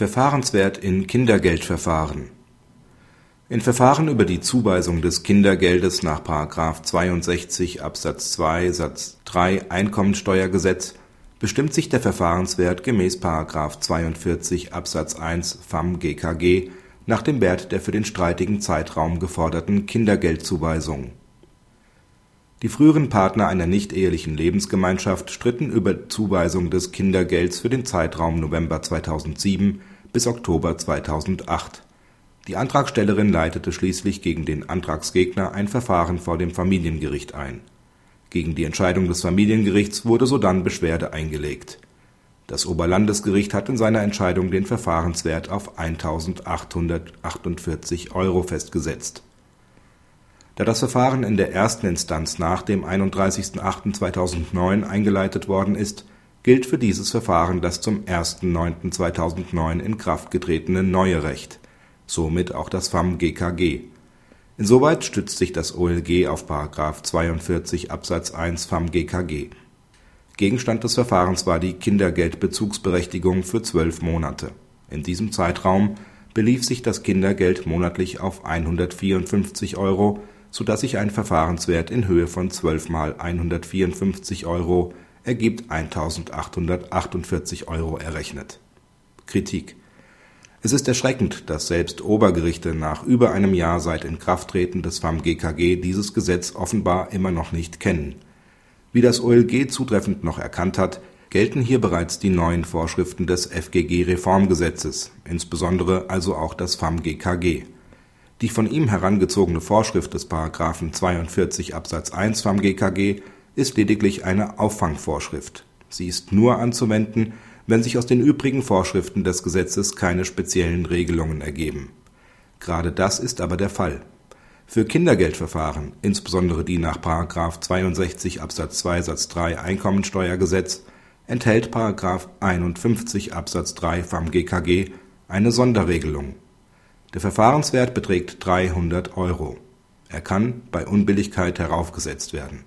Verfahrenswert in Kindergeldverfahren In Verfahren über die Zuweisung des Kindergeldes nach § 62 Absatz 2 Satz 3 Einkommensteuergesetz bestimmt sich der Verfahrenswert gemäß § 42 Absatz 1 FamGKG nach dem Wert der für den streitigen Zeitraum geforderten Kindergeldzuweisung. Die früheren Partner einer nichtehelichen Lebensgemeinschaft stritten über Zuweisung des Kindergelds für den Zeitraum November 2007 bis Oktober 2008. Die Antragstellerin leitete schließlich gegen den Antragsgegner ein Verfahren vor dem Familiengericht ein. Gegen die Entscheidung des Familiengerichts wurde sodann Beschwerde eingelegt. Das Oberlandesgericht hat in seiner Entscheidung den Verfahrenswert auf 1.848 Euro festgesetzt. Da das Verfahren in der ersten Instanz nach dem 31.08.2009 eingeleitet worden ist, gilt für dieses Verfahren das zum 1.09.2009 in Kraft getretene neue Recht, somit auch das FamGKG. Insoweit stützt sich das OLG auf § 42 Absatz 1 FamGKG. Gegenstand des Verfahrens war die Kindergeldbezugsberechtigung für zwölf Monate. In diesem Zeitraum belief sich das Kindergeld monatlich auf 154 Euro, so dass sich ein Verfahrenswert in Höhe von 12 mal 154 Euro ergibt 1848 Euro errechnet. Kritik Es ist erschreckend, dass selbst Obergerichte nach über einem Jahr seit Inkrafttreten des FamGKG dieses Gesetz offenbar immer noch nicht kennen. Wie das OLG zutreffend noch erkannt hat, gelten hier bereits die neuen Vorschriften des FGG-Reformgesetzes, insbesondere also auch das FamGKG. Die von ihm herangezogene Vorschrift des § 42 Absatz 1 FamGKG ist lediglich eine Auffangvorschrift. Sie ist nur anzuwenden, wenn sich aus den übrigen Vorschriften des Gesetzes keine speziellen Regelungen ergeben. Gerade das ist aber der Fall für Kindergeldverfahren, insbesondere die nach § 62 Absatz 2 Satz 3 Einkommensteuergesetz, enthält § 51 Absatz 3 FamGKG eine Sonderregelung. Der Verfahrenswert beträgt 300 Euro. Er kann bei Unbilligkeit heraufgesetzt werden